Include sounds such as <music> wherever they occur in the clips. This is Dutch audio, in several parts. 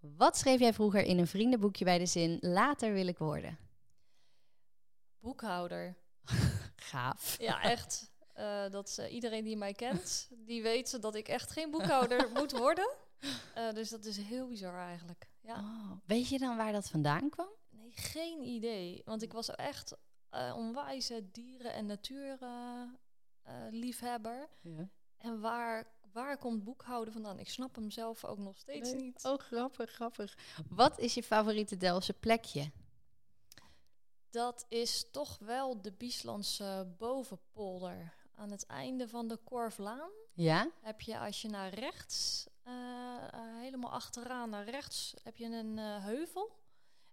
Wat schreef jij vroeger in een vriendenboekje bij de zin later wil ik worden? Boekhouder. <laughs> Gaaf. Ja, echt. Uh, dat uh, iedereen die mij kent, die weet dat ik echt geen boekhouder <laughs> moet worden. Uh, dus dat is heel bizar eigenlijk. Ja. Oh, weet je dan waar dat vandaan kwam? Nee, geen idee. Want ik was echt onwijze dieren- en natuurliefhebber. ja. En waar, waar komt boekhouden vandaan? Ik snap hem zelf ook nog steeds nee. niet. Oh, grappig, grappig. Wat is je favoriete Delftse plekje? Dat is toch wel de Bieslandse bovenpolder. Aan het einde van de Korflaan ja? heb je als je naar rechts, uh, uh, helemaal achteraan naar rechts, heb je een uh, heuvel.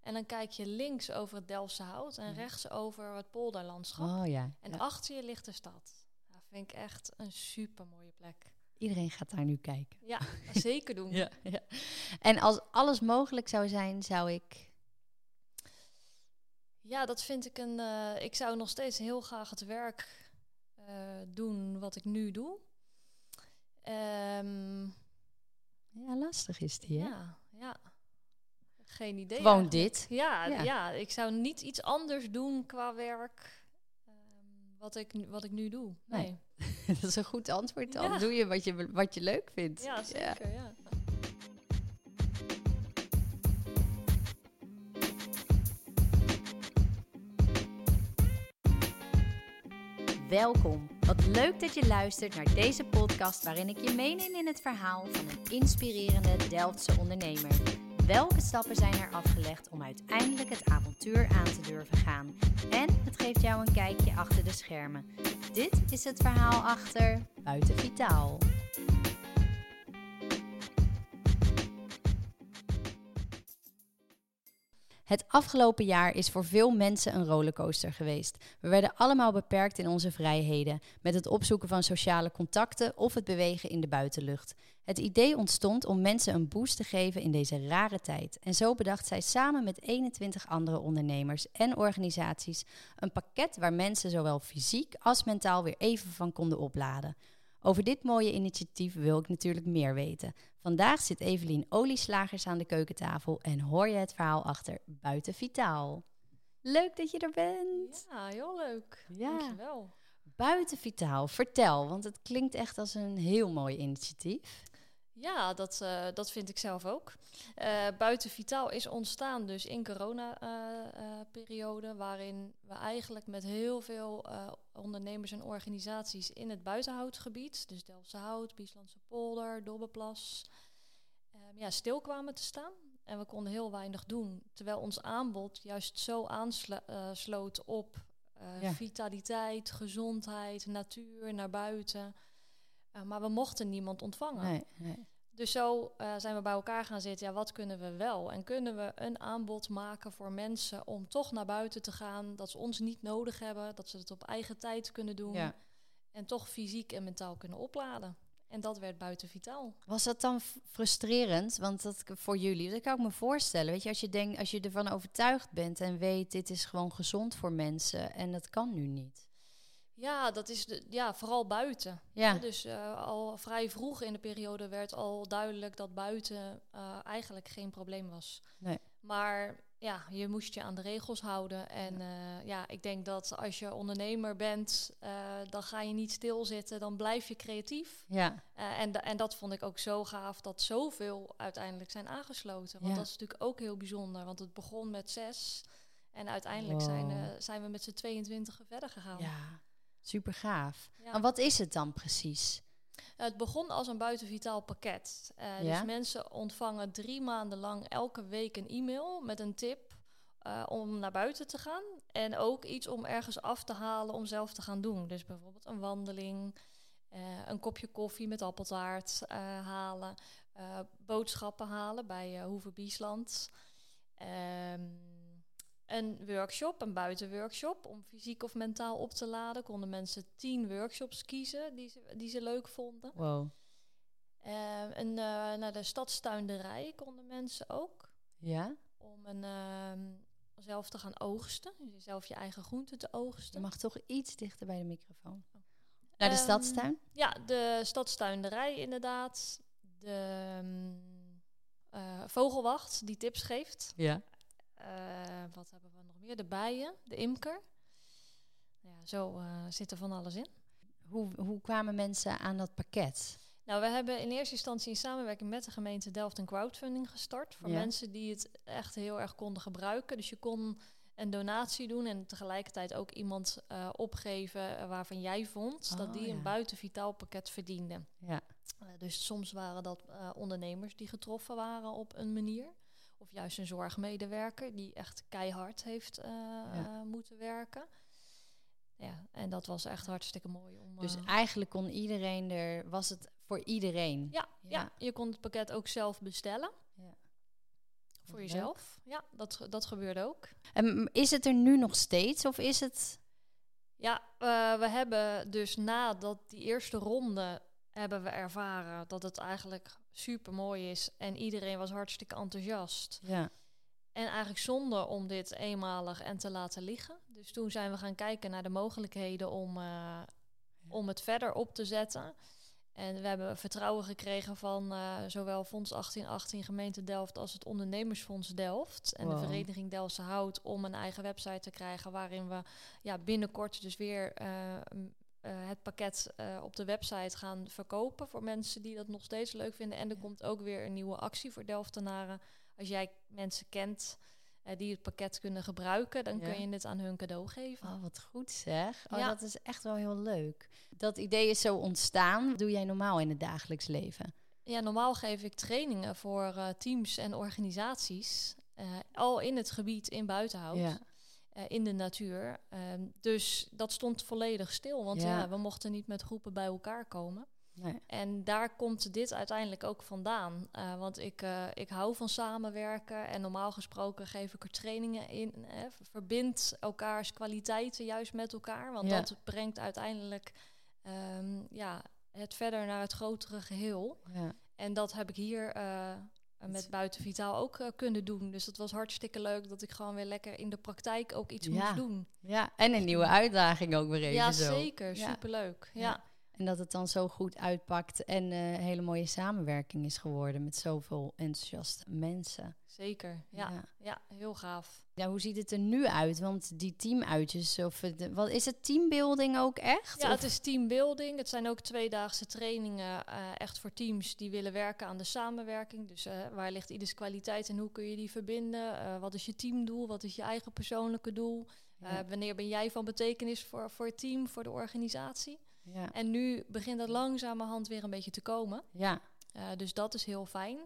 En dan kijk je links over het Delftse hout en rechts over het polderlandschap. Oh, ja. En ja. achter je ligt de stad. Dat vind ik echt een super mooie plek. Iedereen gaat daar nu kijken. Ja, zeker doen. <laughs> ja, ja. En als alles mogelijk zou zijn, zou ik ja, dat vind ik een. Uh, ik zou nog steeds heel graag het werk uh, doen wat ik nu doe. Um, ja, lastig is die, hè? Ja, ja. Geen idee. Gewoon dit. Ja, ja, ja. ik zou niet iets anders doen qua werk um, wat, ik, wat ik nu doe. Nee. nee. <laughs> dat is een goed antwoord dan. Ja. Doe je wat, je wat je leuk vindt. Ja, zeker, ja. Welkom. Wat leuk dat je luistert naar deze podcast waarin ik je meeneem in het verhaal van een inspirerende Delftse ondernemer. Welke stappen zijn er afgelegd om uiteindelijk het avontuur aan te durven gaan? En het geeft jou een kijkje achter de schermen. Dit is het verhaal achter Buiten Vitaal. Het afgelopen jaar is voor veel mensen een rollercoaster geweest. We werden allemaal beperkt in onze vrijheden, met het opzoeken van sociale contacten of het bewegen in de buitenlucht. Het idee ontstond om mensen een boost te geven in deze rare tijd. En zo bedacht zij samen met 21 andere ondernemers en organisaties een pakket waar mensen zowel fysiek als mentaal weer even van konden opladen. Over dit mooie initiatief wil ik natuurlijk meer weten. Vandaag zit Evelien Olieslagers aan de keukentafel en hoor je het verhaal achter Buiten Vitaal. Leuk dat je er bent. Ja, heel leuk. Ja. Dankjewel. Buiten Vitaal, vertel, want het klinkt echt als een heel mooi initiatief. Ja, dat, uh, dat vind ik zelf ook. Uh, Buiten Vitaal is ontstaan dus in corona-periode, uh, waarin we eigenlijk met heel veel ondernemers en organisaties in het buitenhoutgebied, dus Delftse Hout, Bieslandse Polder, Dobbeplas, ja, stil kwamen te staan. En we konden heel weinig doen, terwijl ons aanbod juist zo aansloot op ja. vitaliteit, gezondheid, natuur, naar buiten. Uh, maar we mochten niemand ontvangen. Nee, nee. Dus zo uh, zijn we bij elkaar gaan zitten. Ja, wat kunnen we wel? En kunnen we een aanbod maken voor mensen om toch naar buiten te gaan? Dat ze ons niet nodig hebben, dat ze het op eigen tijd kunnen doen. Ja. En toch fysiek en mentaal kunnen opladen. En dat werd buiten vitaal. Was dat dan frustrerend? Want dat voor jullie, dat kan ik me voorstellen. Weet je, als je denkt, als je ervan overtuigd bent en weet, dit is gewoon gezond voor mensen en dat kan nu niet. Ja, dat is de, ja, vooral buiten. Ja. Ja, dus uh, al vrij vroeg in de periode werd al duidelijk dat buiten uh, eigenlijk geen probleem was. Nee. Maar ja, je moest je aan de regels houden. En uh, ja, ik denk dat als je ondernemer bent, dan ga je niet stilzitten, dan blijf je creatief. Ja. en, en dat vond ik ook zo gaaf dat zoveel uiteindelijk zijn aangesloten. Want Ja. dat is natuurlijk ook heel bijzonder, want het begon met zes. En uiteindelijk Wow. zijn, eh, zijn we met z'n 22 verder gegaan. Ja, super gaaf. Ja. En wat is het dan precies? Het begon als een buitenvitaal pakket. Eh, Ja? Dus mensen ontvangen drie maanden lang elke week een e-mail met een tip eh, om naar buiten te gaan. En ook iets om ergens af te halen om zelf te gaan doen. Dus bijvoorbeeld een wandeling, eh, een kopje koffie met appeltaart eh, halen, eh, boodschappen halen bij eh Hoeve Biesland. Ehm, een workshop, een buitenworkshop, om fysiek of mentaal op te laden. Konden mensen tien workshops kiezen die ze, die ze leuk vonden. Wow. Eh, en eh, naar de stadstuinderij konden mensen ook. Ja? Om een, ehm, zelf te gaan oogsten. Dus zelf je eigen groenten te Je oogsten. mag toch iets dichter bij de microfoon. Naar de Ehm, stadstuin? Ja, de stadstuinderij inderdaad. De, ehm, eh, vogelwacht die tips geeft. Ja. Eh, wat hebben we nog meer? De bijen, de imker. Ja, zo eh, zit er van alles in. Hoe, hoe kwamen mensen aan dat pakket? Nou, we hebben in eerste instantie in samenwerking met de gemeente Delft een crowdfunding gestart. Voor Ja. mensen die het echt heel erg konden gebruiken. Dus je kon een donatie doen en tegelijkertijd ook iemand eh, opgeven waarvan jij vond dat Oh, die ja. een buitenvitaal pakket verdiende. Ja. Dus soms waren dat ondernemers die getroffen waren op een manier. Of juist een zorgmedewerker die echt keihard heeft eh, eh, moeten werken. Ja, en dat was echt hartstikke mooi om. Dus eh, eigenlijk kon iedereen er, was het voor iedereen? ja, ja. je kon het pakket ook zelf bestellen. Ja. Voor Leuk. jezelf. Ja, dat, dat gebeurde ook. En is het er nu nog steeds of is het... Ja, we hebben dus nadat die eerste ronde hebben we ervaren dat het eigenlijk super mooi is en iedereen was hartstikke enthousiast. Ja. En eigenlijk zonde om dit eenmalig en te laten liggen. Dus toen zijn we gaan kijken naar de mogelijkheden om, eh, om het verder op te zetten. En we hebben vertrouwen gekregen van eh, zowel Fonds 1818 Gemeente Delft als het Ondernemersfonds Delft. En de. Vereniging Delftse Hout om een eigen website te krijgen waarin we ja, binnenkort dus weer eh, het pakket eh, op de website gaan verkopen voor mensen die dat nog steeds leuk vinden. En er Ja. komt ook weer een nieuwe actie voor Delftenaren. Als jij mensen kent eh, die het pakket kunnen gebruiken, dan Ja. kun je het aan hun cadeau geven. Oh, wat goed zeg. Oh, Ja. dat is echt wel heel leuk. Dat idee is zo ontstaan. Wat doe jij normaal in het dagelijks leven? Ja, normaal geef ik trainingen voor eh, teams en organisaties. eh, al in het gebied in buitenhout, Ja. Eh, in de natuur. Ehm, dus dat stond volledig stil, want Ja. ja, we mochten niet met groepen bij elkaar komen. Nee. En daar komt dit uiteindelijk ook vandaan. Eh, want ik, eh, ik hou van samenwerken en normaal gesproken geef ik er trainingen in. eh, verbind elkaars kwaliteiten juist met elkaar. Want Ja. dat brengt uiteindelijk ehm, ja, het verder naar het grotere geheel. Ja. En dat heb ik hier met Buiten Vitaal ook eh, kunnen doen. Dus dat was hartstikke leuk dat ik gewoon weer lekker in de praktijk ook iets Ja. moest doen. ja, en een nieuwe uitdaging ook weer even ja, zo. zeker. Superleuk. Ja. Ja. En dat het dan zo goed uitpakt en eh, een hele mooie samenwerking is geworden met zoveel enthousiaste mensen. zeker. Ja. Ja. Ja. heel gaaf. Ja, hoe ziet het er nu uit? Want die teamuitjes, of wat is het teambuilding ook echt? Ja, Of- het is teambuilding. Het zijn ook tweedaagse trainingen eh, echt voor teams die willen werken aan de samenwerking. Dus eh, waar ligt ieders kwaliteit en hoe kun je die verbinden? Wat is je teamdoel? Wat is je eigen persoonlijke doel? ja, wanneer ben jij van betekenis voor, voor het team, voor de organisatie? Ja, En nu begint dat langzamerhand weer een beetje te komen. ja, Eh, dus dat is heel fijn.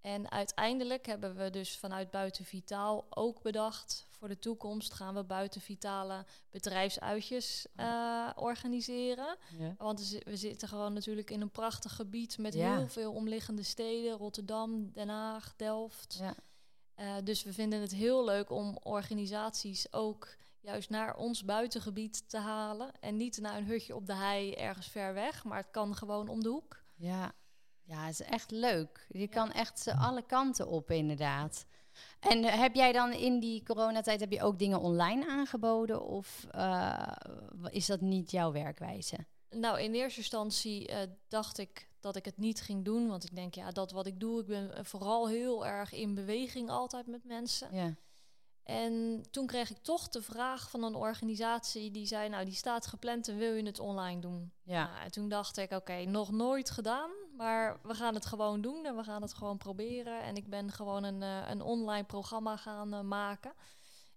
En uiteindelijk hebben we dus vanuit Buiten Vitaal ook bedacht... voor de toekomst gaan we Buiten Vitale bedrijfsuitjes eh, organiseren. ja. Want we zi- we zitten gewoon natuurlijk in een prachtig gebied... met Ja. heel veel omliggende steden. Rotterdam, Den Haag, Delft. ja. Eh, dus we vinden het heel leuk om organisaties ook juist naar ons buitengebied te halen. En niet naar een hutje op de hei ergens ver weg, maar het kan gewoon om de hoek. Ja, ja, het is echt leuk. Je kan echt ze alle kanten op, inderdaad. En eh, heb jij dan in die coronatijd heb je ook dingen online aangeboden? Of eh, is dat niet jouw werkwijze? Nou, in eerste instantie eh, dacht ik dat ik het niet ging doen. Want ik denk, ja, dat wat ik doe, ik ben vooral heel erg in beweging altijd met mensen. Ja, En toen kreeg ik toch de vraag van een organisatie die zei, nou, die staat gepland en wil je het online doen? ja, Nou, en toen dacht ik, oké, nog nooit gedaan, maar we gaan het gewoon doen en we gaan het gewoon proberen. En ik ben gewoon een, eh, een online programma gaan eh, maken.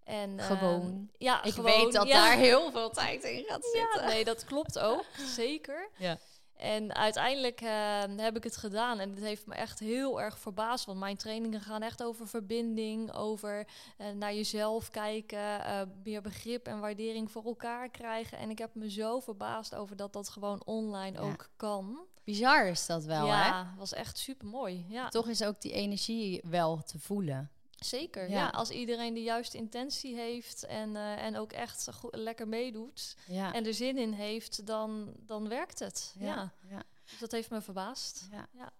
En, eh, Gewoon. ja, ik gewoon, weet dat ja. daar heel veel tijd in gaat Ja, zitten. nee, dat klopt ook, <laughs> zeker. Ja. En uiteindelijk eh, heb ik het gedaan en het heeft me echt heel erg verbaasd. Want mijn trainingen gaan echt over verbinding, over eh, naar jezelf kijken, eh, meer begrip en waardering voor elkaar krijgen. En ik heb me zo verbaasd over dat dat gewoon online Ja. ook kan. Bizar is dat wel, hè? ja, was echt super mooi. Ja, Toch is ook die energie wel te voelen. Zeker. Ja. Ja. als iedereen de juiste intentie heeft en, eh, en ook echt lekker meedoet Ja, en er zin in heeft, dan, dan werkt het. Ja. ja. Dus dat heeft me verbaasd.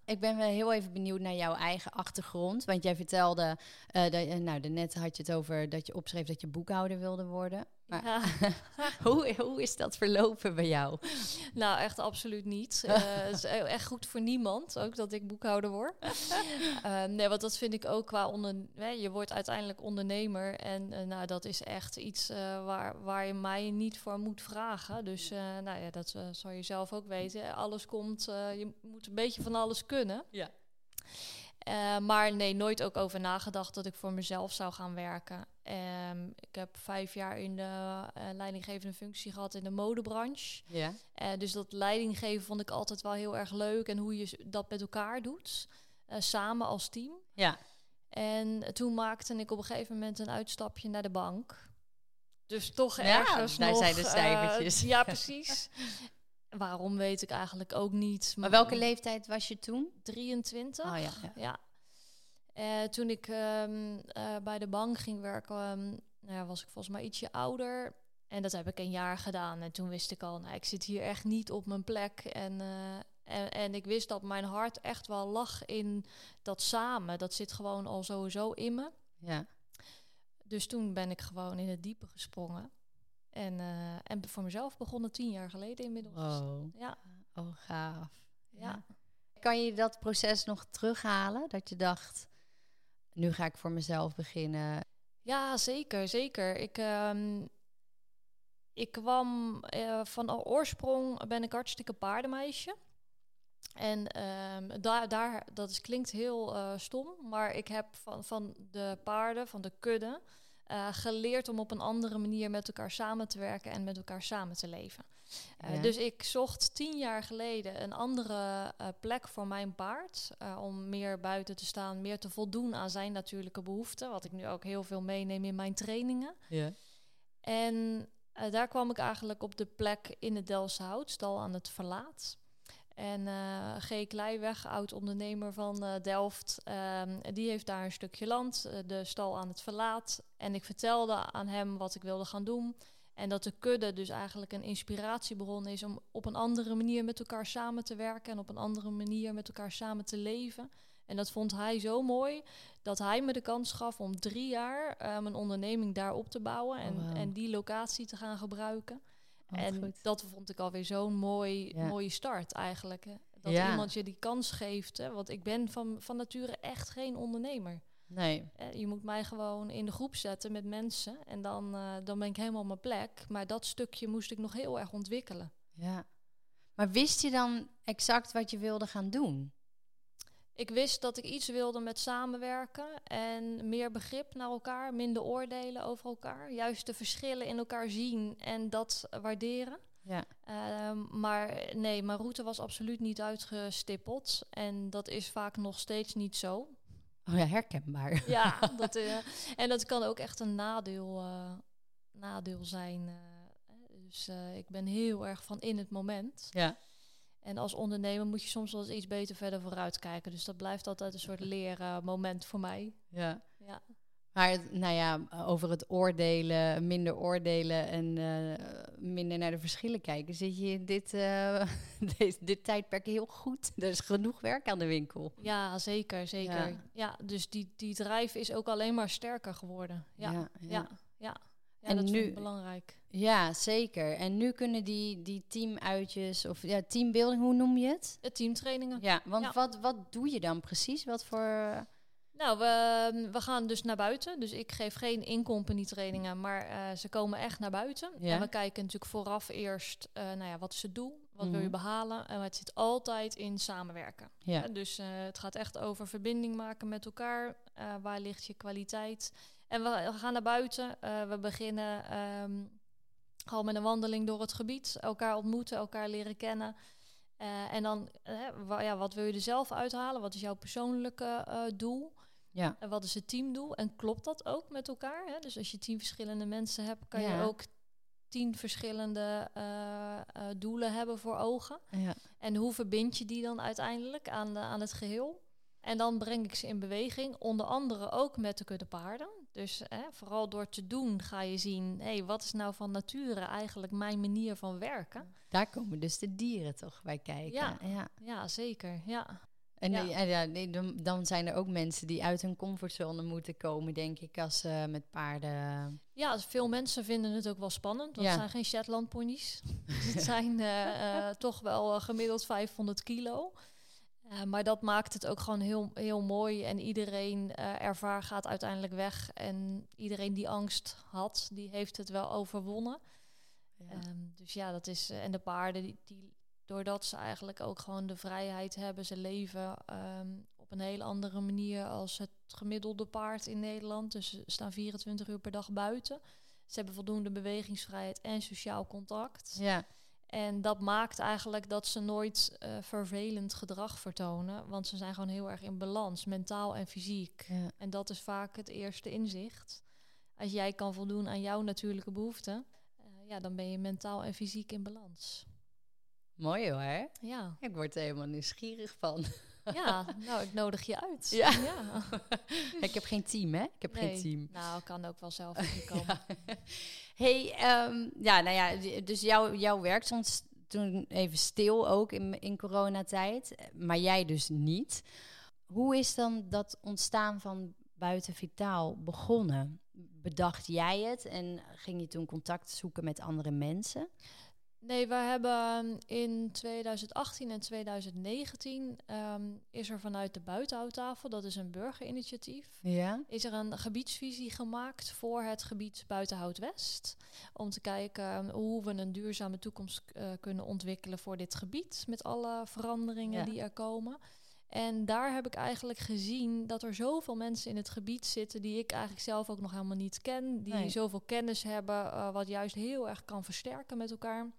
Ik ben wel heel even benieuwd naar jouw eigen achtergrond. Want jij vertelde, eh dat, je- nou, daarnet had je het over dat je opschreef dat je boekhouder wilde worden. Maar <laughs> Ja. hoe, hoe is dat verlopen bij jou? Nou, echt absoluut niet. <laughs> Eh, Het is e- echt goed voor niemand, ook dat ik boekhouder word. <laughs> Eh, nee, want dat vind ik ook qua onder... hè, je wordt uiteindelijk ondernemer. En eh, nou, dat is echt iets eh, waar, waar je mij niet voor moet vragen. Dus nou ja, dat zal je zelf ook weten. Alles komt, je moet een beetje van alles kunnen. Ja. Maar nee, nooit ook over nagedacht dat ik voor mezelf zou gaan werken. Ehm, ik heb vijf jaar in de eh, leidinggevende functie gehad in de modebranche. Ja. Eh, dus dat leidinggeven vond ik altijd wel heel erg leuk. En hoe je dat met elkaar doet. eh, samen als team. Ja. En toen maakte ik op een gegeven moment een uitstapje naar de bank. Dus toch Ja, ergens daar nog... zijn de cijfertjes. ja, <laughs> precies. Waarom weet ik eigenlijk ook niet. Maar welke leeftijd was je toen? 23. Oh ja, ja. Ja. Eh, toen ik ehm, eh, bij de bank ging werken, ehm, nou ja, was ik volgens mij ietsje ouder. En dat heb ik een jaar gedaan. En toen wist ik al, nou, ik zit hier echt niet op mijn plek. En, eh, en, en ik wist dat mijn hart echt wel lag in dat samen. Dat zit gewoon al sowieso in me. Ja. Dus toen ben ik gewoon in het diepe gesprongen. En, en voor mezelf begonnen tien jaar geleden inmiddels. Wow. Ja, Oh, gaaf. ja. Kan je dat proces nog terughalen? Dat je dacht, nu ga ik voor mezelf beginnen. Ja, zeker, zeker. Ik, ehm, ik kwam eh, van oorsprong ben ik hartstikke paardenmeisje. En ehm, daar, daar, dat is, klinkt heel eh, stom, maar ik heb van, van de paarden, van de kudde, eh, geleerd om op een andere manier met elkaar samen te werken en met elkaar samen te leven. Eh, Ja. Dus ik zocht tien jaar geleden een andere eh, plek voor mijn paard. eh, om meer buiten te staan, meer te voldoen aan zijn natuurlijke behoeften. Wat ik nu ook heel veel meeneem in mijn trainingen. Ja. En daar kwam ik eigenlijk op de plek in het Delse Houtstal aan het verlaat. En eh G. Kleiweg, oud-ondernemer van Delft, ehm, die heeft daar een stukje land, de stal aan het verlaat. En ik vertelde aan hem wat ik wilde gaan doen. En dat de kudde dus eigenlijk een inspiratiebron is om op een andere manier met elkaar samen te werken en op een andere manier met elkaar samen te leven. En dat vond hij zo mooi dat hij me de kans gaf om drie jaar eh, mijn onderneming daar op te bouwen en, Oh, en die locatie te gaan gebruiken. Oh, en goed. dat vond ik alweer zo'n mooi, Ja. mooie start eigenlijk. Hè. Dat Ja. iemand je die kans geeft. Hè. Want ik ben van, van nature echt geen ondernemer. Nee. Eh, je moet mij gewoon in de groep zetten met mensen. En dan, eh, dan ben ik helemaal op mijn plek. Maar dat stukje moest ik nog heel erg ontwikkelen. Ja. Maar wist je dan exact wat je wilde gaan doen? Ik wist dat ik iets wilde met samenwerken en meer begrip naar elkaar, minder oordelen over elkaar. Juist de verschillen in elkaar zien en dat waarderen. Ja. Ehm, maar nee, mijn route was absoluut niet uitgestippeld. En dat is vaak nog steeds niet zo. Oh ja, herkenbaar. Ja, <laughs> dat, eh, en dat kan ook echt een nadeel, eh, nadeel zijn. eh, dus ik ben heel erg van in het moment. Ja. En als ondernemer moet je soms wel eens iets beter verder vooruit kijken. Dus dat blijft altijd een soort <laughs> leermoment voor mij. Ja. Ja. Maar nou ja, over het oordelen, minder oordelen en eh, minder naar de verschillen kijken, zit je in dit, eh, <laughs> dit, dit tijdperk heel goed. Er is genoeg werk aan de winkel. Ja, zeker, zeker. Ja. Ja, dus die, die drijf is ook alleen maar sterker geworden. Ja, ja, ja. ja. ja. En dat nu- vind ik belangrijk. Ja, zeker. En nu kunnen die, die teamuitjes of ja, teambuilding, hoe noem je het? De teamtrainingen. Ja, want. Wat, wat doe je dan precies? Wat voor... Nou, we, we gaan dus naar buiten. Dus ik geef geen in-company trainingen, maar eh, ze komen echt naar buiten. Ja. En we kijken natuurlijk vooraf eerst, eh, nou ja, wat is het doel? Wat wil je Mhm. behalen? En het zit altijd in samenwerken. Ja, Dus eh, het gaat echt over verbinding maken met elkaar. Waar ligt je kwaliteit? En we, we gaan naar buiten. We beginnen ehm, gewoon met een wandeling door het gebied. Elkaar ontmoeten, elkaar leren kennen. En dan, ja, wat wil je er zelf uithalen? Wat is jouw persoonlijke doel? Ja, En wat is het teamdoel? En klopt dat ook met elkaar? Hè? Dus als je tien verschillende mensen hebt, kan Ja. je ook tien verschillende eh, eh, doelen hebben voor ogen. ja. En hoe verbind je die dan uiteindelijk aan, de, aan het geheel? En dan breng ik ze in beweging, onder andere ook met de kudde paarden. Dus hè, vooral door te doen ga je zien, hé, wat is nou van nature eigenlijk mijn manier van werken? Daar komen dus de dieren toch bij kijken. Ja. ja. Ja, zeker. Ja. En, Ja. en ja, dan, zijn er ook mensen die uit hun comfortzone moeten komen, denk ik, als ze met paarden. Ja, veel mensen vinden het ook wel spannend. Want Ja. het zijn geen Shetland ponies. <laughs> het zijn eh, eh, toch wel eh, gemiddeld 500 kilo. Eh, maar dat maakt het ook gewoon heel, heel mooi. En iedereen eh ervaar gaat uiteindelijk weg. En iedereen die angst had, die heeft het wel overwonnen. Ehm, dus ja, dat is. eh, en de paarden, die, die, doordat ze eigenlijk ook gewoon de vrijheid hebben, ze leven ehm, op een hele andere manier als het gemiddelde paard in Nederland. Dus ze staan 24 uur per dag buiten. Ze hebben voldoende bewegingsvrijheid en sociaal contact. Ja, En dat maakt eigenlijk dat ze nooit eh, vervelend gedrag vertonen. Want ze zijn gewoon heel erg in balans, mentaal en fysiek. ja. En dat is vaak het eerste inzicht. Als jij kan voldoen aan jouw natuurlijke behoeften, eh, ja, dan ben je mentaal en fysiek in balans. Mooi hoor. Ja, Ik word er helemaal nieuwsgierig van. ja nou, ik nodig je uit. Ja. ja. <laughs> ik heb geen team, hè? Ik heb geen team. Nou, ik kan ook wel zelf <laughs> hey, ehm, ja, nou ja, dus jouw, jouw werk stond toen even stil ook in, in coronatijd, maar jij dus niet. Hoe is dan dat ontstaan van Buiten Vitaal begonnen? Bedacht jij het en ging je toen contact zoeken met andere mensen? Nee, we hebben in 2018 en 2019 ehm, is er vanuit de Buitenhouttafel, dat is een burgerinitiatief, Ja. is er een gebiedsvisie gemaakt voor het gebied Buitenhout West. Om te kijken um, hoe we een duurzame toekomst eh, kunnen ontwikkelen voor dit gebied. Met alle veranderingen Ja. die er komen. En daar heb ik eigenlijk gezien dat er zoveel mensen in het gebied zitten die ik eigenlijk zelf ook nog helemaal niet ken. Die Nee. zoveel kennis hebben, eh, wat juist heel erg kan versterken met elkaar.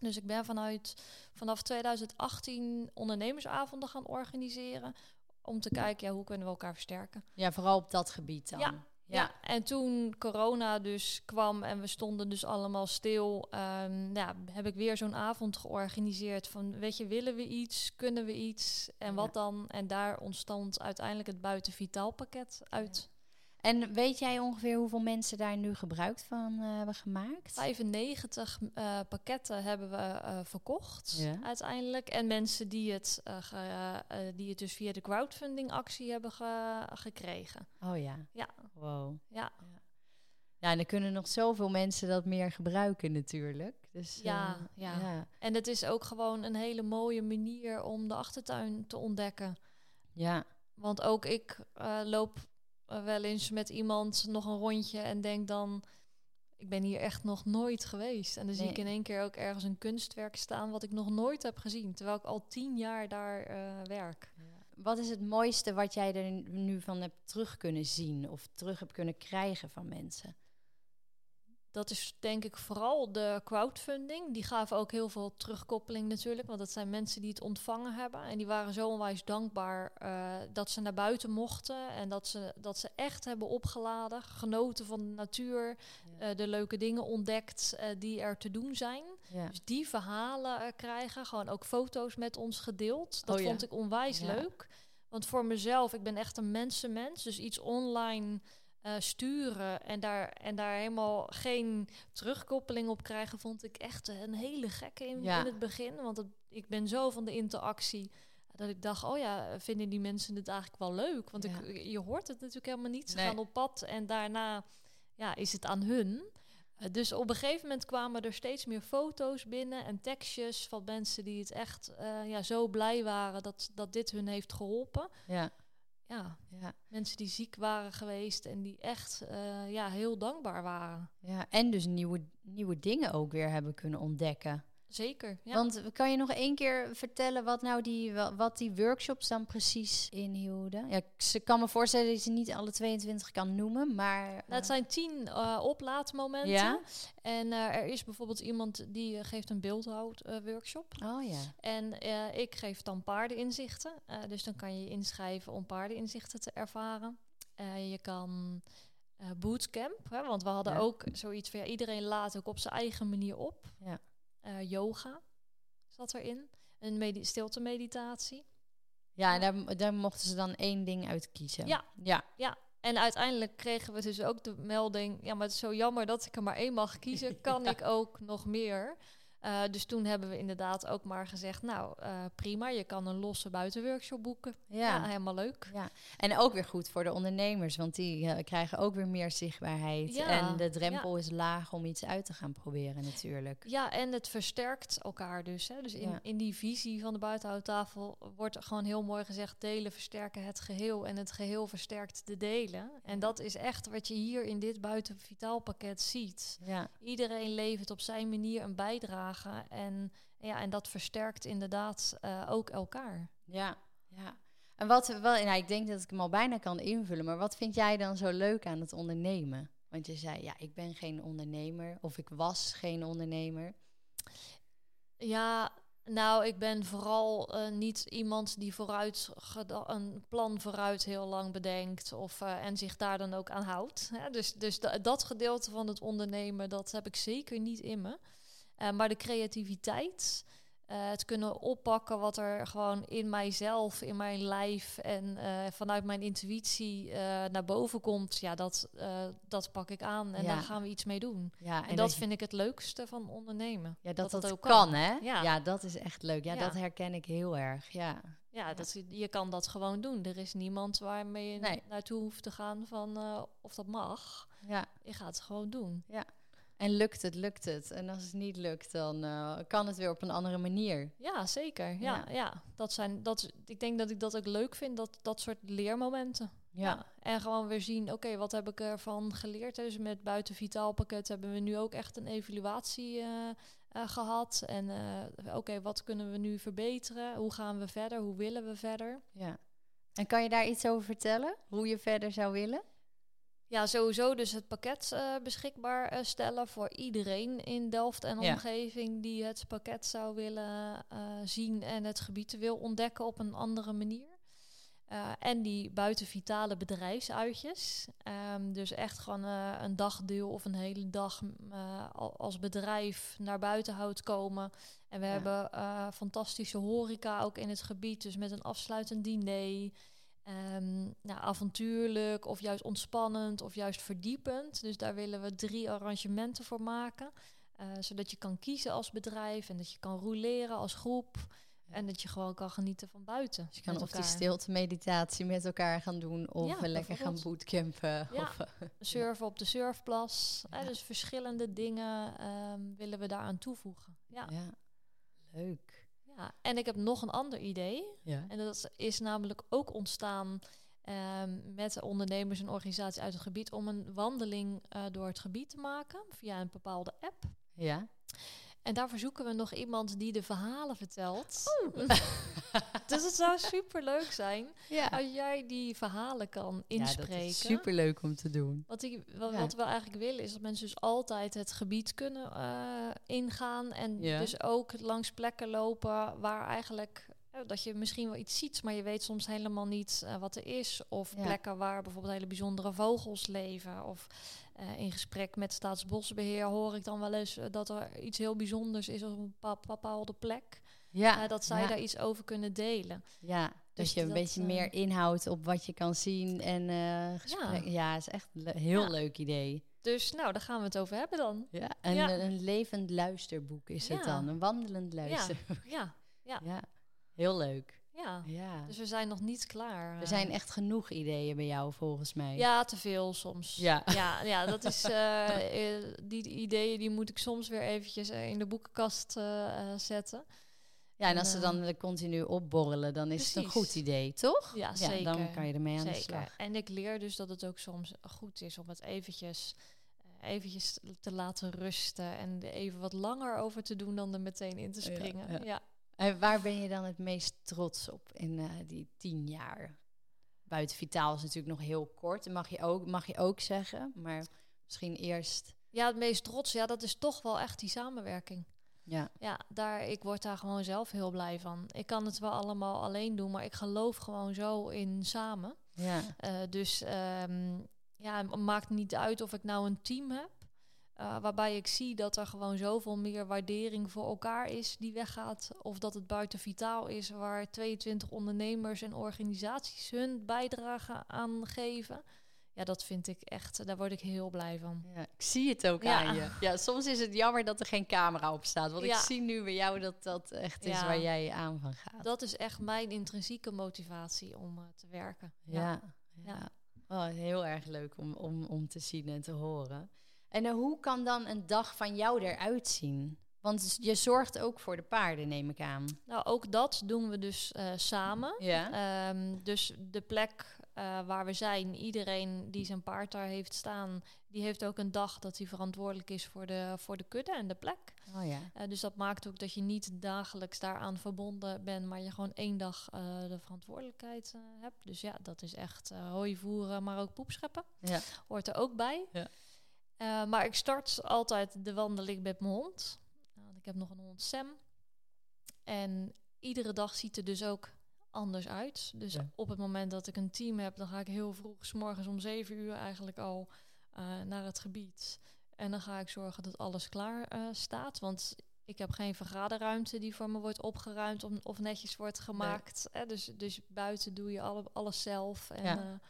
Dus ik ben vanuit vanaf 2018 ondernemersavonden gaan organiseren. Om te kijken, ja, hoe kunnen we elkaar versterken. Ja, vooral op dat gebied dan. Ja, Ja. en toen corona dus kwam en we stonden dus allemaal stil, ehm, ja, heb ik weer zo'n avond georganiseerd van, weet je, willen we iets, kunnen we iets en Ja. wat dan? En daar ontstond uiteindelijk het buiten vitaal pakket uit. En weet jij ongeveer hoeveel mensen daar nu gebruik van eh, hebben gemaakt? 95 eh, pakketten hebben we eh, verkocht Ja. uiteindelijk. En mensen die het, ge- die het dus via de crowdfunding actie hebben ge- gekregen. Oh ja. Ja. Wow. Ja. Ja, en dan kunnen nog zoveel mensen dat meer gebruiken natuurlijk. Dus, Ja, ja. ja. En het is ook gewoon een hele mooie manier om de achtertuin te ontdekken. Ja. Want ook ik loop wel eens met iemand nog een rondje en denk dan... Ik ben hier echt nog nooit geweest. En dan zie ik in één keer ook ergens een kunstwerk staan... wat ik nog nooit heb gezien. Terwijl ik al tien jaar daar eh, werk. Wat is het mooiste wat jij er nu van hebt terug kunnen zien of terug hebt kunnen krijgen van mensen? Dat is denk ik vooral de crowdfunding. Die gaven ook heel veel terugkoppeling natuurlijk. Want dat zijn mensen die het ontvangen hebben. En die waren zo onwijs dankbaar eh, dat ze naar buiten mochten. En dat ze, dat ze echt hebben opgeladen. Genoten van de natuur. Ja. eh, de leuke dingen ontdekt eh, die er te doen zijn. ja. Dus die verhalen krijgen. Gewoon ook foto's met ons gedeeld. Dat Oh ja. vond ik onwijs leuk. Want voor mezelf, ik ben echt een mensenmens. Dus iets online eh, sturen en daar, en daar helemaal geen terugkoppeling op krijgen, vond ik echt een hele gekke in, Ja. in het begin. Want het, ik ben zo van de interactie. Dat ik dacht, oh ja, vinden die mensen het eigenlijk wel leuk? Want Ja. ik, je hoort het natuurlijk helemaal niet. Ze Nee. gaan op pad en daarna ja, is het aan hun. Eh, Dus op een gegeven moment kwamen er steeds meer foto's binnen en tekstjes van mensen die het echt eh, ja, zo blij waren dat, dat dit hun heeft geholpen. Ja. Ja, Ja. mensen die ziek waren geweest en die echt eh, ja, heel dankbaar waren. ja. En dus nieuwe, nieuwe dingen ook weer hebben kunnen ontdekken. Zeker. Ja. Want kan je nog één keer vertellen wat nou die, wa- wat die workshops dan precies inhielden? Ja, ik ze kan me voorstellen dat je ze niet alle 22 kan noemen, maar... Nou, het eh, zijn tien eh, oplaadmomenten. Ja? En eh, er is bijvoorbeeld iemand die geeft een beeldhoud-workshop. Oh ja. En ik geef dan paardeninzichten. Dus dan kan je je inschrijven om paardeninzichten te ervaren. Je kan eh bootcamp, hè, want we hadden Ja. ook zoiets van ja, iedereen laat ook op zijn eigen manier op. Ja. Eh, yoga zat erin. Een stilte meditatie. Ja, en daar, daar mochten ze dan één ding uit kiezen. Ja. Ja. En uiteindelijk kregen we dus ook de melding... ja, maar het is zo jammer dat ik er maar één mag kiezen. <laughs> kan ik ook nog meer? Uh, dus toen hebben we inderdaad ook maar gezegd, nou uh, prima, je kan een losse buitenworkshop boeken. Ja. ja. helemaal leuk. Ja. En ook weer goed voor de ondernemers, want die uh, krijgen ook weer meer zichtbaarheid. Ja. En de drempel is laag om iets uit te gaan proberen natuurlijk. Ja, en het versterkt elkaar dus. Hè. Dus in, in die visie van de buitenhouttafel wordt gewoon heel mooi gezegd, delen versterken het geheel en het geheel versterkt de delen. En dat is echt wat je hier in dit buitenvitaal pakket ziet. Ja. Iedereen levert op zijn manier een bijdrage en, ja, en dat versterkt inderdaad uh, ook elkaar. Ja, ja. En wat wel, nou, ik denk dat ik hem al bijna kan invullen, maar wat vind jij dan zo leuk aan het ondernemen? Want je zei, ja, ik ben geen ondernemer of ik was geen ondernemer. Ja, nou, ik ben vooral uh, niet iemand die vooruit een plan vooruit heel lang bedenkt of, uh, en zich daar dan ook aan houdt. Hè? Dus, dus dat gedeelte van het ondernemen, dat heb ik zeker niet in me. Uh, maar de creativiteit, uh, het kunnen oppakken wat er gewoon in mijzelf, in mijn lijf en uh, vanuit mijn intuïtie naar boven komt, ja, dat, dat pak ik aan en ja. daar gaan we iets mee doen. Ja, en, en dat, vind ik het leukste van ondernemen. Ja, dat dat, dat ook kan, kan, hè? Ja. ja. dat is echt leuk. Ja, dat herken ik heel erg. Ja, ja, Dat, je kan dat gewoon doen. Er is niemand waarmee je nee. naartoe hoeft te gaan van of dat mag. Ja. Je gaat het gewoon doen. Ja. En lukt het, lukt het. En als het niet lukt, dan uh, kan het weer op een andere manier. Ja, zeker. Ja, ja. Dat zijn, dat, ik denk dat ik dat ook leuk vind, dat, dat soort leermomenten. Ja. En gewoon weer zien, oké, wat heb ik ervan geleerd? Dus met buiten vitaal pakket hebben we nu ook echt een evaluatie uh, uh, gehad. En oké, wat kunnen we nu verbeteren? Hoe gaan we verder? Hoe willen we verder? Ja. En kan je daar iets over vertellen? Hoe je verder zou willen? Ja, sowieso dus het pakket uh, beschikbaar uh, stellen voor iedereen in Delft en omgeving die het pakket zou willen uh, zien en het gebied wil ontdekken op een andere manier. en die buitenvitale bedrijfsuitjes. Um, dus echt gewoon een dagdeel of een hele dag als bedrijf naar buiten houdt komen. En we ja. hebben fantastische horeca ook in het gebied, dus met een afsluitend diner. Um, nou, avontuurlijk of juist ontspannend of juist verdiepend. Dus daar willen we drie arrangementen voor maken. Uh, zodat je kan kiezen als bedrijf en dat je kan roleren als groep. En dat je gewoon kan genieten van buiten. Dus je kan of die stilte meditatie met elkaar gaan doen. Of ja, lekker gaan bootcampen. Ja, of, <laughs> surfen op de surfplas. Ja. dus verschillende dingen um, willen we daaraan toevoegen. Ja. ja, leuk. Ja, en ik heb nog een ander idee. Ja. En dat is namelijk ook ontstaan um, met ondernemers en organisaties uit het gebied om een wandeling uh, door het gebied te maken via een bepaalde app. Ja. En daarvoor zoeken we nog iemand die de verhalen vertelt. <laughs> dus het zou super leuk zijn ja. als jij die verhalen kan inspreken. Ja, dat is super leuk om te doen. Wat, ik, wat, wat, we eigenlijk willen is dat mensen dus altijd het gebied kunnen uh, ingaan. En dus ook langs plekken lopen waar eigenlijk eh, dat je misschien wel iets ziet, maar je weet soms helemaal niet uh, wat er is. Of plekken waar bijvoorbeeld hele bijzondere vogels leven. Of uh, in gesprek met Staatsbosbeheer hoor ik dan wel eens dat er iets heel bijzonders is op een bepaalde plek. Ja, dat zij daar iets over kunnen delen. Ja, dus je een beetje meer inhoudt op wat je kan zien en gesprek. Ja, ja is echt een heel leuk idee. Dus nou, daar gaan we het over hebben dan. Ja, en een, een levend luisterboek is het dan, een wandelend luisterboek. Ja, <laughs> ja. Heel leuk. Ja. ja, dus we zijn nog niet klaar. Er zijn echt genoeg ideeën bij jou, volgens mij. Ja, te veel soms. Ja, ja, ja dat is... Uh, die ideeën die moet ik soms weer eventjes eh, in de boekenkast uh, zetten. Ja, en als ze dan continu opborrelen, dan is het een goed idee, toch? Ja, zeker. dan kan je ermee aan zeker. de slag. En ik leer dus dat het ook soms goed is om het eventjes eventjes te laten rusten en even wat langer over te doen dan er meteen in te springen. ja. ja. En waar ben je dan het meest trots op in uh, die tien jaar? Buiten Vitaal is natuurlijk nog heel kort, mag je ook, mag je ook zeggen. Maar misschien eerst... Ja, het meest trots, ja, dat is toch wel echt die samenwerking. Ja. Ja, daar, ik word daar gewoon zelf heel blij van. Ik kan het wel allemaal alleen doen, maar ik geloof gewoon zo in samen. Ja. Uh, dus um, ja, het maakt niet uit of ik nou een team heb. Uh, waarbij ik zie dat er gewoon zoveel meer waardering voor elkaar is die weggaat. Of dat het buiten vitaal is waar 22 ondernemers en organisaties hun bijdrage aan geven. ja, dat vind ik echt, daar word ik heel blij van. Ja, ik zie het ook Ja. aan je. Ja, soms is het jammer dat er geen camera op staat. Want ik zie nu bij jou dat dat echt is waar jij aan van gaat. Dat is echt mijn intrinsieke motivatie om eh, te werken. Ja, ja. Ja. Oh, heel erg leuk om, om, om te zien en te horen. En eh, hoe kan dan een dag van jou eruit zien? Want je zorgt ook voor de paarden, neem ik aan. Nou, ook dat doen we dus eh, samen. Ja. Ehm, dus de plek eh, waar we zijn, iedereen die zijn paard daar heeft staan, die heeft ook een dag dat hij verantwoordelijk is voor de, voor de kudde en de plek. Oh ja. Dus dat maakt ook dat je niet dagelijks daaraan verbonden bent, maar je gewoon één dag de verantwoordelijkheid hebt. Dus ja, dat is echt hooi voeren, maar ook poep scheppen. Ja. Hoort er ook bij. Ja. Eh, maar ik start altijd de wandeling met mijn hond. Nou, ik heb nog een hond Sam. En iedere dag ziet er dus ook anders uit. Dus Ja. op het moment dat ik een team heb, dan ga ik heel vroeg, s morgens om zeven uur eigenlijk al eh, naar het gebied. En dan ga ik zorgen dat alles klaar eh, staat. Want ik heb geen vergaderruimte die voor me wordt opgeruimd om, of netjes wordt gemaakt. Hè? Dus, dus buiten doe je alle, alles zelf. En, Ja.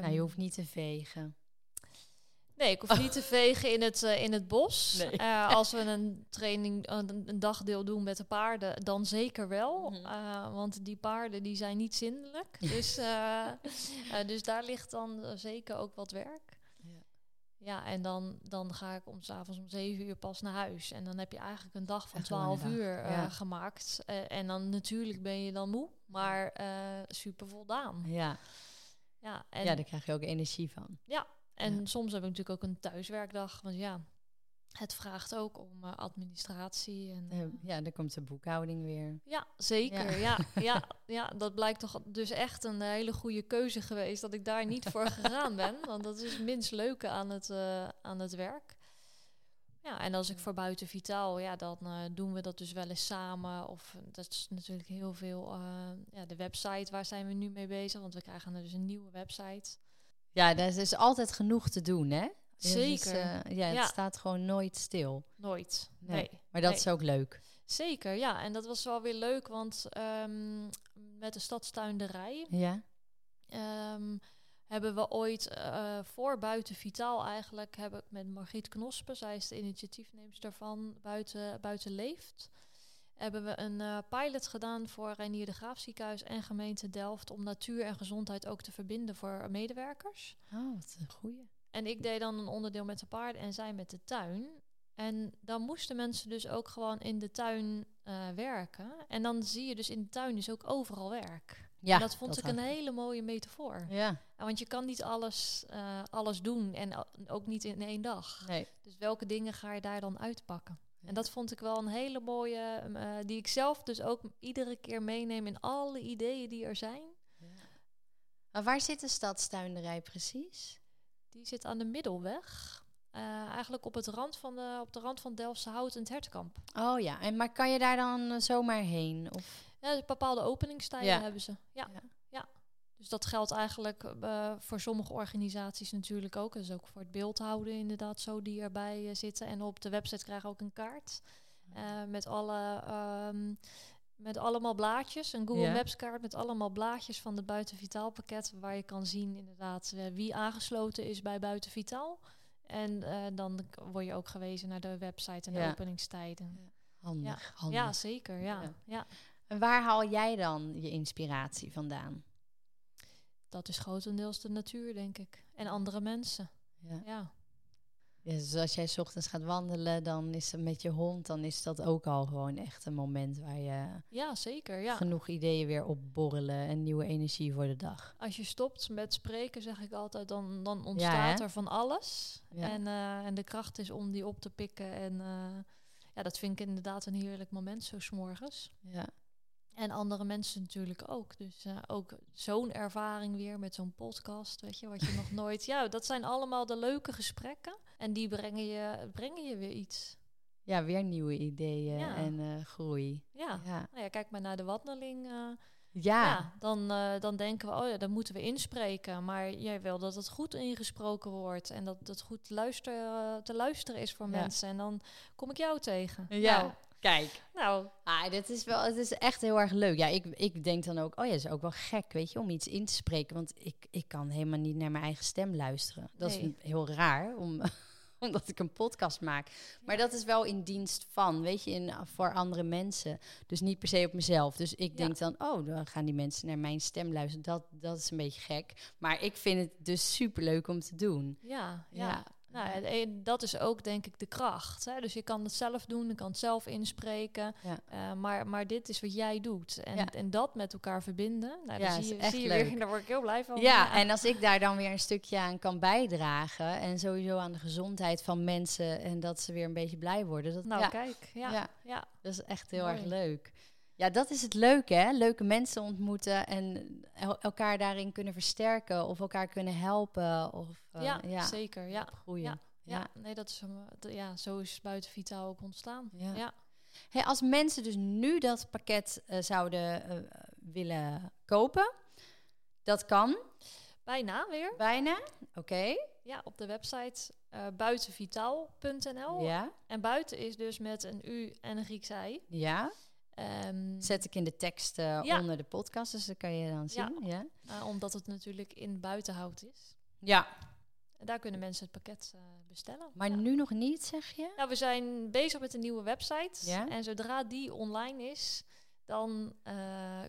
Nou, je hoeft niet te vegen. Nee, ik hoef niet te vegen in het, eh, in het bos. Nee. Eh, als we een training, een, een dagdeel doen met de paarden, dan zeker wel. Mhm. Eh, want die paarden die zijn niet zindelijk. dus, eh, <laughs> eh, dus daar ligt dan eh, zeker ook wat werk. Ja. Ja, en dan, dan ga ik om s'avonds om zeven uur pas naar huis. En dan heb je eigenlijk een dag van Echt een lange 12 dag, uur eh, ja. gemaakt. Eh, en dan natuurlijk ben je dan moe, maar eh, super voldaan. Ja. Ja, en ja, daar krijg je ook energie van. En Ja. soms heb ik natuurlijk ook een thuiswerkdag. Want ja, het vraagt ook om eh, administratie. En, Eh, eh, ja, dan komt de boekhouding weer. ja, zeker. Ja. Ja, <laughs> ja, dat blijkt toch dus echt een hele goede keuze geweest dat ik daar niet voor gegaan ben. <laughs> Want dat is het minst leuke aan het, aan het werk. Ja, en als ik voor buiten vitaal, ja, dan doen we dat dus wel eens samen. Of dat is natuurlijk heel veel. ja, de website, waar zijn we nu mee bezig? Want we krijgen dus een nieuwe website. Ja, er is altijd genoeg te doen, hè? Dus, Zeker. eh, ja, het Ja. staat gewoon nooit stil. Nooit. Nee. nee. Maar dat Nee. is ook leuk. Zeker, ja. En dat was wel weer leuk, want ehm, met de stadstuinderij Ja? ehm, hebben we ooit eh, voor Buiten Vitaal eigenlijk, heb ik met Margriet Knospen, zij is de initiatiefneemster van Buiten, Buiten Leeft, hebben we een eh, pilot gedaan voor Reinier de Graaf ziekenhuis en gemeente Delft om natuur en gezondheid ook te verbinden voor medewerkers. Oh, wat een goeie. En ik deed dan een onderdeel met de paarden en zij met de tuin. En dan moesten mensen dus ook gewoon in de tuin eh, werken. En dan zie je dus in de tuin dus ook overal werk. Ja, En dat vond ik een hele mooie metafoor. Ja, Want je kan niet alles, eh, alles doen en ook niet in één dag. nee. Dus welke dingen ga je daar dan uitpakken? Ja. En dat vond ik wel een hele mooie, um, eh, die ik zelf dus ook iedere keer meeneem in alle ideeën die er zijn. Maar waar zit de stadstuinderij precies? Die zit aan de Middelweg. Eh, eigenlijk op, het rand van de, op de rand van Delftse Hout en het Hertenkamp. Oh ja, en maar kan je daar dan eh, zomaar heen? Of? Ja, dus bepaalde openingstijden Ja. hebben ze. Ja. Ja. Dus dat geldt eigenlijk eh, voor sommige organisaties natuurlijk ook. Dus ook voor het beeldhouden inderdaad zo die erbij eh, zitten. En op de website krijgen we ook een kaart. eh, met, alle, ehm, met allemaal blaadjes. Een Google. Maps kaart met allemaal blaadjes van het Buiten Vitaal pakket. Waar je kan zien inderdaad wie aangesloten is bij Buiten Vitaal. En dan word je ook gewezen naar de website en de Ja. openingstijden. Handig, handig. Ja, zeker. Ja. Ja. En waar haal jij dan je inspiratie vandaan? Dat is grotendeels de natuur, denk ik. En andere mensen. Ja. Ja. Ja, dus als jij 's ochtends gaat wandelen, dan is het met je hond, dan is dat ook al gewoon echt een moment waar je Ja, zeker. Ja. genoeg ideeën weer opborrelen en nieuwe energie voor de dag. Als je stopt met spreken, zeg ik altijd, dan, dan ontstaat er van alles. Ja. En, eh, en de kracht is om die op te pikken. En eh, ja, dat vind ik inderdaad een heerlijk moment, zo s'morgens. Ja. En andere mensen natuurlijk ook. Dus eh, ook zo'n ervaring weer met zo'n podcast, weet je, wat je nog <laughs> nooit... Ja, dat zijn allemaal de leuke gesprekken. En die brengen je, brengen je weer iets. ja, weer nieuwe ideeën Ja. en eh, groei. Ja. Ja, Nou ja, kijk maar naar de wandeling. eh, ja. Ja, dan, dan denken we, oh ja, dan moeten we inspreken. Maar jij wil dat het goed ingesproken wordt en dat het goed luister, te luisteren is voor mensen. En dan kom ik jou tegen. Ja. Nou, Kijk. Nou, Ah, dit is wel, het is echt heel erg leuk. Ja, ik, ik denk dan ook, oh ja, is ook wel gek, weet je, om iets in te spreken. Want ik, ik kan helemaal niet naar mijn eigen stem luisteren. Dat is heel raar, om, <laughs> omdat ik een podcast maak. Maar dat is wel in dienst van, weet je, in, voor andere mensen. Dus niet per se op mezelf. Dus ik Ja. denk dan, oh, dan gaan die mensen naar mijn stem luisteren. Dat, dat is een beetje gek. Maar ik vind het dus super leuk om te doen. ja, ja. Ja. Nou, en- dat is ook denk ik de kracht. Hè? Dus je kan het zelf doen, je kan het zelf inspreken. Ja. Eh, maar, maar dit is wat jij doet. En, Ja. en dat met elkaar verbinden. Nou, Ja, zie je, echt zie je weer, <laughs> daar word ik heel blij van. Ja, en als ik daar dan weer een stukje aan kan bijdragen. En sowieso aan de gezondheid van mensen. En dat ze weer een beetje blij worden. Dat, Nou, kijk. Ja, Ja. ja. dat is echt heel Mooi. erg leuk. Ja, dat is het leuke, hè? Leuke mensen ontmoeten en el- elkaar daarin kunnen versterken of elkaar kunnen helpen of eh, ja, ja, zeker. Ja. groeien. Ja. Ja. Ja, nee, dat is, d- ja, zo is Buiten Vitaal ook ontstaan. Ja. Hey, als mensen dus nu dat pakket eh, zouden eh, willen kopen, dat kan Bijna weer. bijna. Oké. Ja, op de website eh buitenvitaal.nl. Ja, En buiten is dus met een U en een Grieks ei. ja. Ehm, Zet ik in de tekst eh, Ja. onder de podcast, dus dat kan je dan Ja. zien. Ja. eh, omdat het natuurlijk in buitenhout is. ja. En daar kunnen mensen het pakket eh, bestellen. Maar Ja. nu nog niet, zeg je? Nou, we zijn bezig met een nieuwe website. Ja? En zodra die online is, dan eh,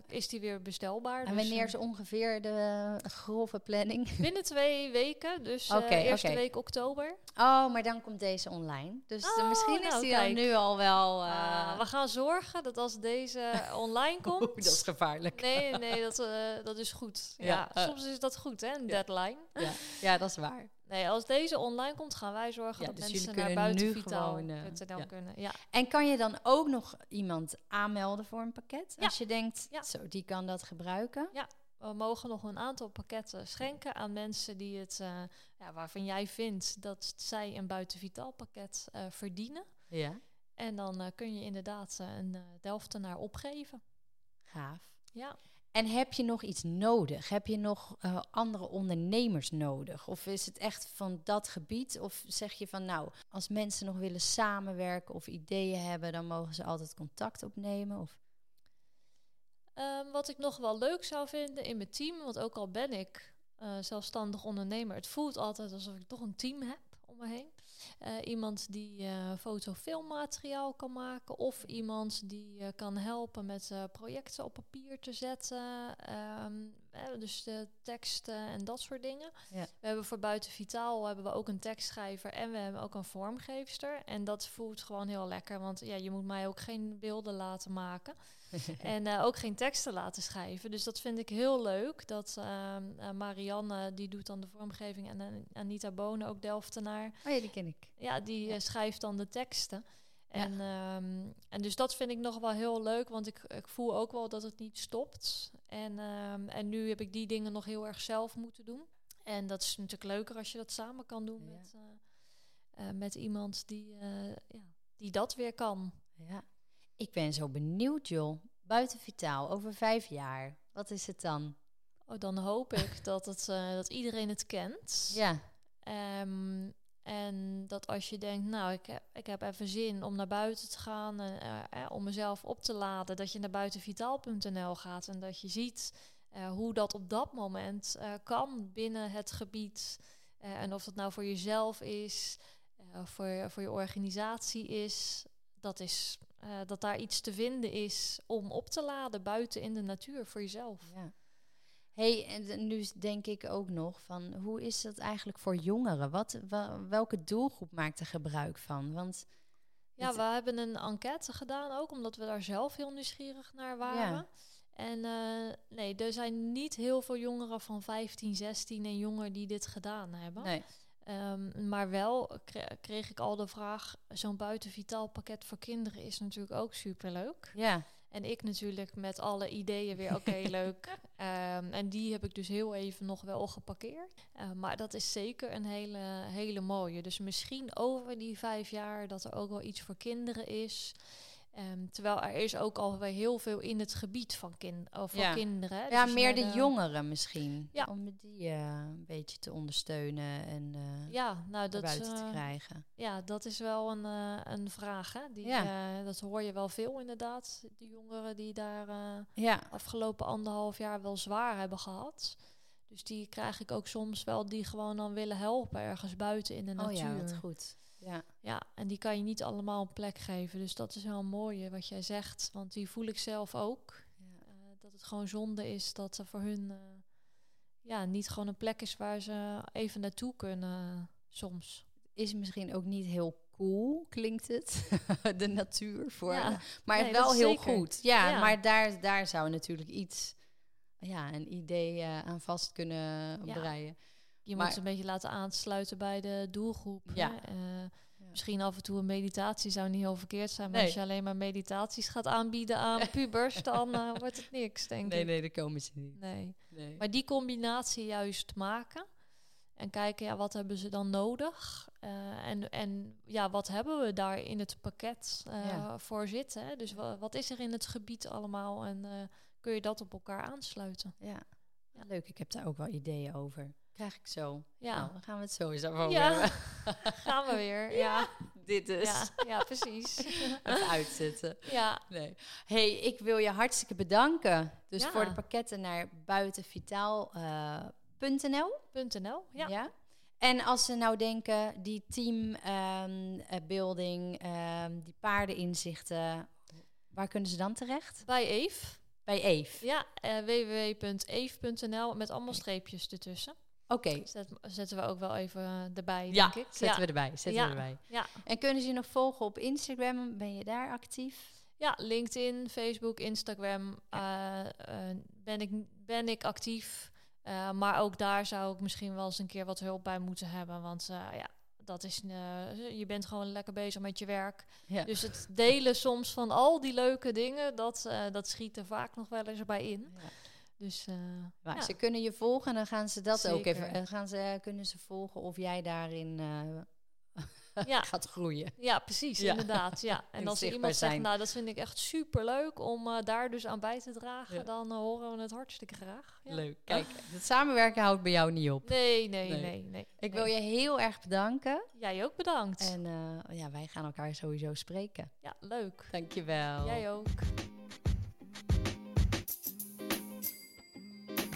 is die weer bestelbaar. En Dus, wanneer eh, is ongeveer de grove planning? <laughs> Binnen twee weken, dus eh Oké, eerste week oktober. Oh, maar dan komt deze online. Dus Oh, misschien is nou, die dan nu al wel... Ah, we gaan zorgen dat als deze <laughs> online komt... Oeh, dat is gevaarlijk. Nee, nee, <laughs> dat, dat is goed. Ja, Ja, soms is dat goed, hè, een Ja. deadline. Ja. ja, dat is waar. Nee, als deze online komt, gaan wij zorgen Ja, dat dus mensen naar buitenvitaal.nl gewoon, eh, ja. kunnen. Ja. En kan je dan ook nog iemand aanmelden voor een pakket? Ja. Als je denkt, Ja. zo, die kan dat gebruiken. We mogen nog een aantal pakketten schenken aan mensen die het, eh, ja, waarvan jij vindt dat zij een buitenvitaal pakket eh, verdienen. Ja. En dan kun je inderdaad een Delftenaar opgeven. Gaaf. Ja. En heb je nog iets nodig? Heb je nog eh, andere ondernemers nodig? Of is het echt van dat gebied? Of zeg je van nou, als mensen nog willen samenwerken of ideeën hebben, dan mogen ze altijd contact opnemen? Of... Ehm, wat ik nog wel leuk zou vinden in mijn team, want ook al ben ik eh, zelfstandig ondernemer, het voelt altijd alsof ik toch een team heb om me heen. Eh, iemand die eh foto-filmmateriaal kan maken of iemand die eh, kan helpen met projecten op papier te zetten. ehm, dus de teksten en dat soort dingen. Ja. We hebben voor Buiten Vitaal hebben we ook een tekstschrijver en we hebben ook een vormgeefster. En dat voelt gewoon heel lekker, want ja, je moet mij ook geen beelden laten maken. <laughs> En eh, ook geen teksten laten schrijven. Dus dat vind ik heel leuk. Dat ehm, eh, Marianne, die doet dan de vormgeving. En eh, Anita Bonen, ook Delftenaar. Oh ja, die ken ik. Ja, die Ja. schrijft dan de teksten. En, ehm, en dus dat vind ik nog wel heel leuk. Want ik, ik voel ook wel dat het niet stopt. En, ehm, en nu heb ik die dingen nog heel erg zelf moeten doen. En dat is natuurlijk leuker als je dat samen kan doen Ja. met, eh, eh, met iemand die, eh, ja, die dat weer kan. Ja. Ik ben zo benieuwd, joh. Buiten Vitaal, over vijf jaar. Wat is het dan? Oh, dan hoop ik dat, het, dat iedereen het kent. Ja, Ehm, en dat als je denkt, nou, ik heb, ik heb even zin om naar buiten te gaan en eh, om mezelf op te laden, dat je naar buitenvitaal.nl gaat en dat je ziet eh, hoe dat op dat moment eh, kan binnen het gebied. Eh, en of dat nou voor jezelf is, voor, voor je organisatie is, dat is dat daar iets te vinden is om op te laden buiten in de natuur voor jezelf. ja. Hey, en nu denk ik ook nog van, hoe is dat eigenlijk voor jongeren? Wat, wa- welke doelgroep maakt er gebruik van? Want Ja, we hebben een enquête gedaan ook, omdat we daar zelf heel nieuwsgierig naar waren. En eh, nee, er zijn niet heel veel jongeren van 15, 16 en jonger die dit gedaan hebben. nee. Ehm, maar wel kre- kreeg ik al de vraag, zo'n buitenvitaal pakket voor kinderen is natuurlijk ook superleuk. Ja, En ik natuurlijk met alle ideeën weer, oké, <laughs> leuk. Ehm, en die heb ik dus heel even nog wel geparkeerd. Eh, maar dat is zeker een hele, hele mooie. Dus misschien over die vijf jaar dat er ook wel iets voor kinderen is. Ehm, terwijl er is ook alweer heel veel in het gebied van kind, of voor Ja. kinderen. Dus Ja, je meer de jongeren misschien. Ja. Om die eh, een beetje te ondersteunen en eh Ja, nou dat, buiten te eh, krijgen. ja, dat is wel een, eh, een vraag. Hè? Die, Ja. eh, dat hoor je wel veel inderdaad. Die jongeren die daar eh, Ja, afgelopen anderhalf jaar wel zwaar hebben gehad. Dus die krijg ik ook soms wel die gewoon dan willen helpen ergens buiten in de oh natuur. ja, wat goed. Ja. Ja, en die kan je niet allemaal een plek geven. Dus dat is wel een mooie wat jij zegt. Want die voel ik zelf ook. Ja. Eh, dat het gewoon zonde is dat er voor hun eh, ja, niet gewoon een plek is waar ze even naartoe kunnen soms. Is misschien ook niet heel cool, klinkt het. <laughs> de natuur voor. Ja, maar nee, wel heel zeker. goed. Ja, Ja. maar daar, daar zou natuurlijk iets, ja, een idee eh, aan vast kunnen breien. Je Maar- moet ze een beetje laten aansluiten bij de doelgroep. Ja. Eh, Misschien af en toe een meditatie zou niet heel verkeerd zijn. Maar Nee. als je alleen maar meditaties gaat aanbieden aan pubers, <laughs> dan eh, wordt het niks, denk Nee, ik. nee, daar komen ze niet. Nee. Nee. Maar die combinatie juist maken en kijken, ja, wat hebben ze dan nodig? Eh, en, en ja, wat hebben we daar in het pakket eh, Ja. voor zitten? Hè? Dus wa- wat is er in het gebied allemaal en eh, kun je dat op elkaar aansluiten? Ja. leuk. Ik heb daar ook wel ideeën over. Krijg ik zo. Ja, dan gaan we het zo eens over Ja. hebben. <laughs> gaan we weer. <laughs> Ja, Dit dus. ja, ja precies. <laughs> Even uitzetten. ja, Nee. hey, ik wil je hartstikke bedanken. Dus voor de pakketten naar buitenvitaal.nl. .nl. Ja. En als ze nou denken, die teambuilding, ehm die paardeninzichten, waar kunnen ze dan terecht? Bij Eve. Bij Eve. Ja, eh www.eve.nl met allemaal streepjes ertussen. Oké. Zet, zetten we ook wel even erbij, Ja, denk ik. zetten ja. we erbij. Zetten Ja. we erbij. Ja. En kunnen ze je nog volgen op Instagram? Ben je daar actief? Ja, LinkedIn, Facebook, Instagram eh, eh, ben, ik, ben ik actief. Eh, maar ook daar zou ik misschien wel eens een keer wat hulp bij moeten hebben. Want ja, dat is, je bent gewoon lekker bezig met je werk. Ja. Dus het delen soms van al die leuke dingen, dat, dat schiet er vaak nog wel eens bij in. Ja. Dus eh, ja. ze kunnen je volgen en dan gaan ze dat ook even. Gaan ze, kunnen ze volgen of jij daarin eh, ja, <laughs> gaat groeien. ja, precies, Ja. inderdaad. Ja. <laughs> En als er iemand zegt, zijn. nou dat vind ik echt super leuk om eh, daar dus aan bij te dragen, dan eh, horen we het hartstikke graag. Ja. Leuk. Kijk, het samenwerken houdt bij jou niet op. Nee, nee, Nee. nee, nee. Ik nee. wil je heel erg bedanken. Jij ook bedankt. En eh, ja, wij gaan elkaar sowieso spreken. Ja, leuk. Dankjewel. Jij ook.